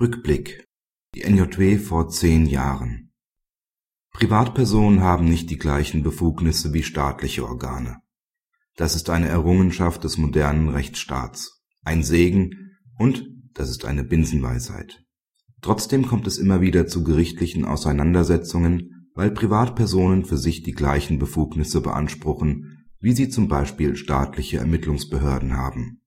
Rückblick Die NJW vor zehn Jahren Privatpersonen haben nicht die gleichen Befugnisse wie staatliche Organe. Das ist eine Errungenschaft des modernen Rechtsstaats, ein Segen und das ist eine Binsenweisheit. Trotzdem kommt es immer wieder zu gerichtlichen Auseinandersetzungen, weil Privatpersonen für sich die gleichen Befugnisse beanspruchen, wie sie zum Beispiel staatliche Ermittlungsbehörden haben.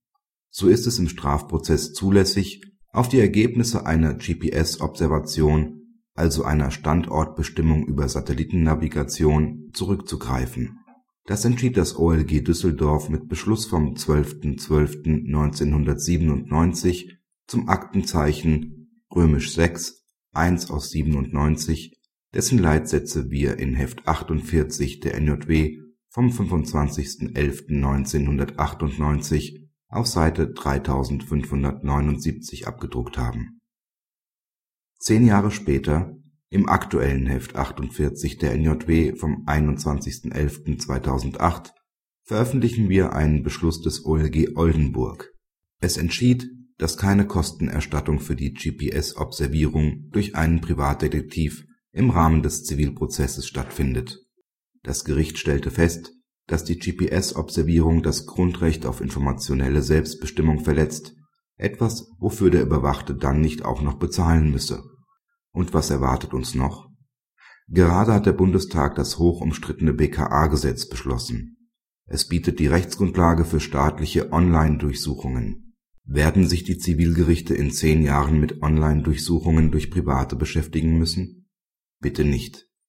So ist es im Strafprozess zulässig auf die Ergebnisse einer GPS-Observation, also einer Standortbestimmung über Satellitennavigation, zurückzugreifen. Das entschied das OLG Düsseldorf mit Beschluss vom 12.12.1997 zum Aktenzeichen VI, 1 aus 97, dessen Leitsätze wir in Heft 48 der NJW vom 25.11.1998 auf Seite 3579 abgedruckt haben. Zehn Jahre später, im aktuellen Heft 48 der NJW vom 21.11.2008, veröffentlichen wir einen Beschluss des OLG Oldenburg. Es entschied, dass keine Kostenerstattung für die GPS-Observierung durch einen Privatdetektiv im Rahmen des Zivilprozesses stattfindet. Das Gericht stellte fest dass die GPS-Observierung das Grundrecht auf informationelle Selbstbestimmung verletzt, etwas, wofür der Überwachte dann nicht auch noch bezahlen müsse. Und was erwartet uns noch? Gerade hat der Bundestag das hoch umstrittene BKA-Gesetz beschlossen. Es bietet die Rechtsgrundlage für staatliche Online-Durchsuchungen. Werden sich die Zivilgerichte in zehn Jahren mit Online-Durchsuchungen durch Private beschäftigen müssen? Bitte nicht